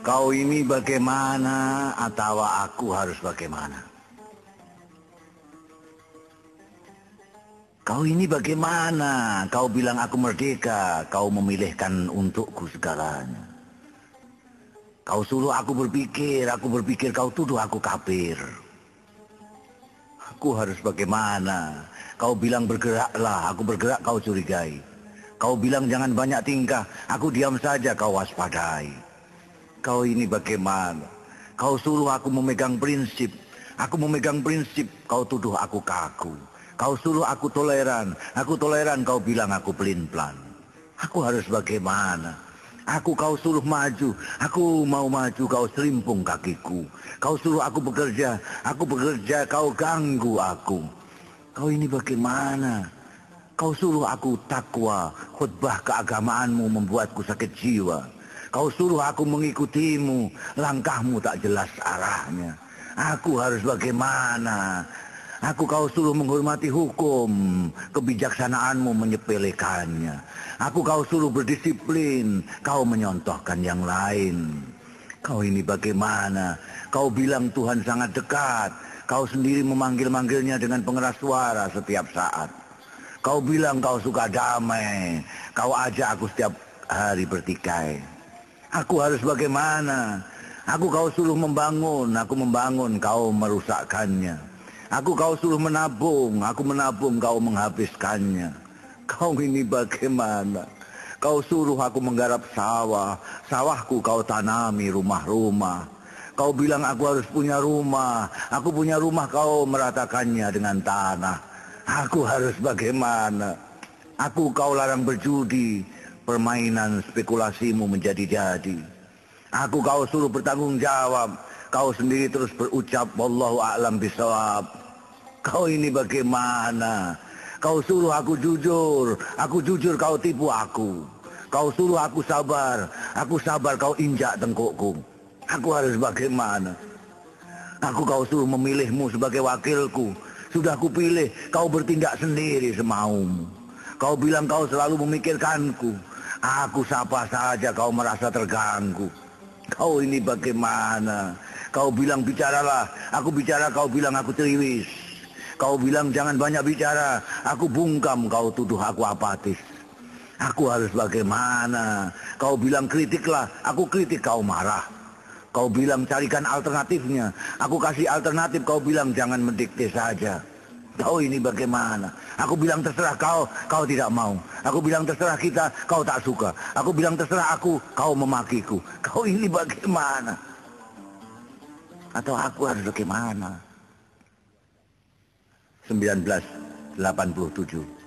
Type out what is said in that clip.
Kau ini bagaimana atau aku harus bagaimana? Kau ini bagaimana? Kau bilang aku merdeka, kau memilihkan untukku segalanya. Kau suruh aku berpikir, aku berpikir kau tuduh aku kafir. Aku harus bagaimana? Kau bilang bergeraklah, aku bergerak kau curigai. Kau bilang jangan banyak tingkah, aku diam saja kau waspadai. Kau ini bagaimana? Kau suruh aku memegang prinsip. Aku memegang prinsip, kau tuduh aku kaku. Kau suruh aku toleran. Aku toleran, kau bilang aku pelin-pelan. Aku harus bagaimana? Aku kau suruh maju. Aku mau maju, kau selimpung kakiku. Kau suruh aku bekerja. Aku bekerja, kau ganggu aku. Kau ini bagaimana? Kau suruh aku takwa. Khutbah keagamaanmu membuatku sakit jiwa. Kau suruh aku mengikutimu, langkahmu tak jelas arahnya. Aku harus bagaimana? Aku kau suruh menghormati hukum, kebijaksanaanmu menyepelekannya. Aku kau suruh berdisiplin, kau menyontohkan yang lain. Kau ini bagaimana? Kau bilang Tuhan sangat dekat. Kau sendiri memanggil-manggilnya dengan pengeras suara setiap saat. Kau bilang kau suka damai. Kau ajak aku setiap hari bertikai. Aku harus bagaimana? Aku kau suruh membangun, aku membangun, kau merusakkannya. Aku kau suruh menabung, aku menabung, kau menghabiskannya. Kau ini bagaimana? Kau suruh aku menggarap sawah, sawahku kau tanami rumah-rumah. Kau bilang aku harus punya rumah, aku punya rumah kau meratakannya dengan tanah. Aku harus bagaimana? Aku kau larang berjudi, permainan spekulasimu menjadi jadi. Aku kau suruh bertanggung jawab, kau sendiri terus berucap wallahu a'lam bisawab. Kau ini bagaimana? Kau suruh aku jujur, aku jujur kau tipu aku. Kau suruh aku sabar, aku sabar kau injak tengkukku. Aku harus bagaimana? Aku kau suruh memilihmu sebagai wakilku. Sudah kupilih, kau bertindak sendiri semaumu. Kau bilang kau selalu memikirkanku. Aku sapa saja kau merasa terganggu. Kau ini bagaimana? Kau bilang bicaralah, aku bicara kau bilang aku ceriwis. Kau bilang jangan banyak bicara, aku bungkam kau tuduh aku apatis. Aku harus bagaimana? Kau bilang kritiklah, aku kritik kau marah. Kau bilang carikan alternatifnya, aku kasih alternatif kau bilang jangan mendikte saja. Kau ini bagaimana? Aku bilang terserah kau, kau tidak mau. Aku bilang terserah kita, kau tak suka. Aku bilang terserah aku, kau memakiku. Kau ini bagaimana? Atau aku harus bagaimana? 1987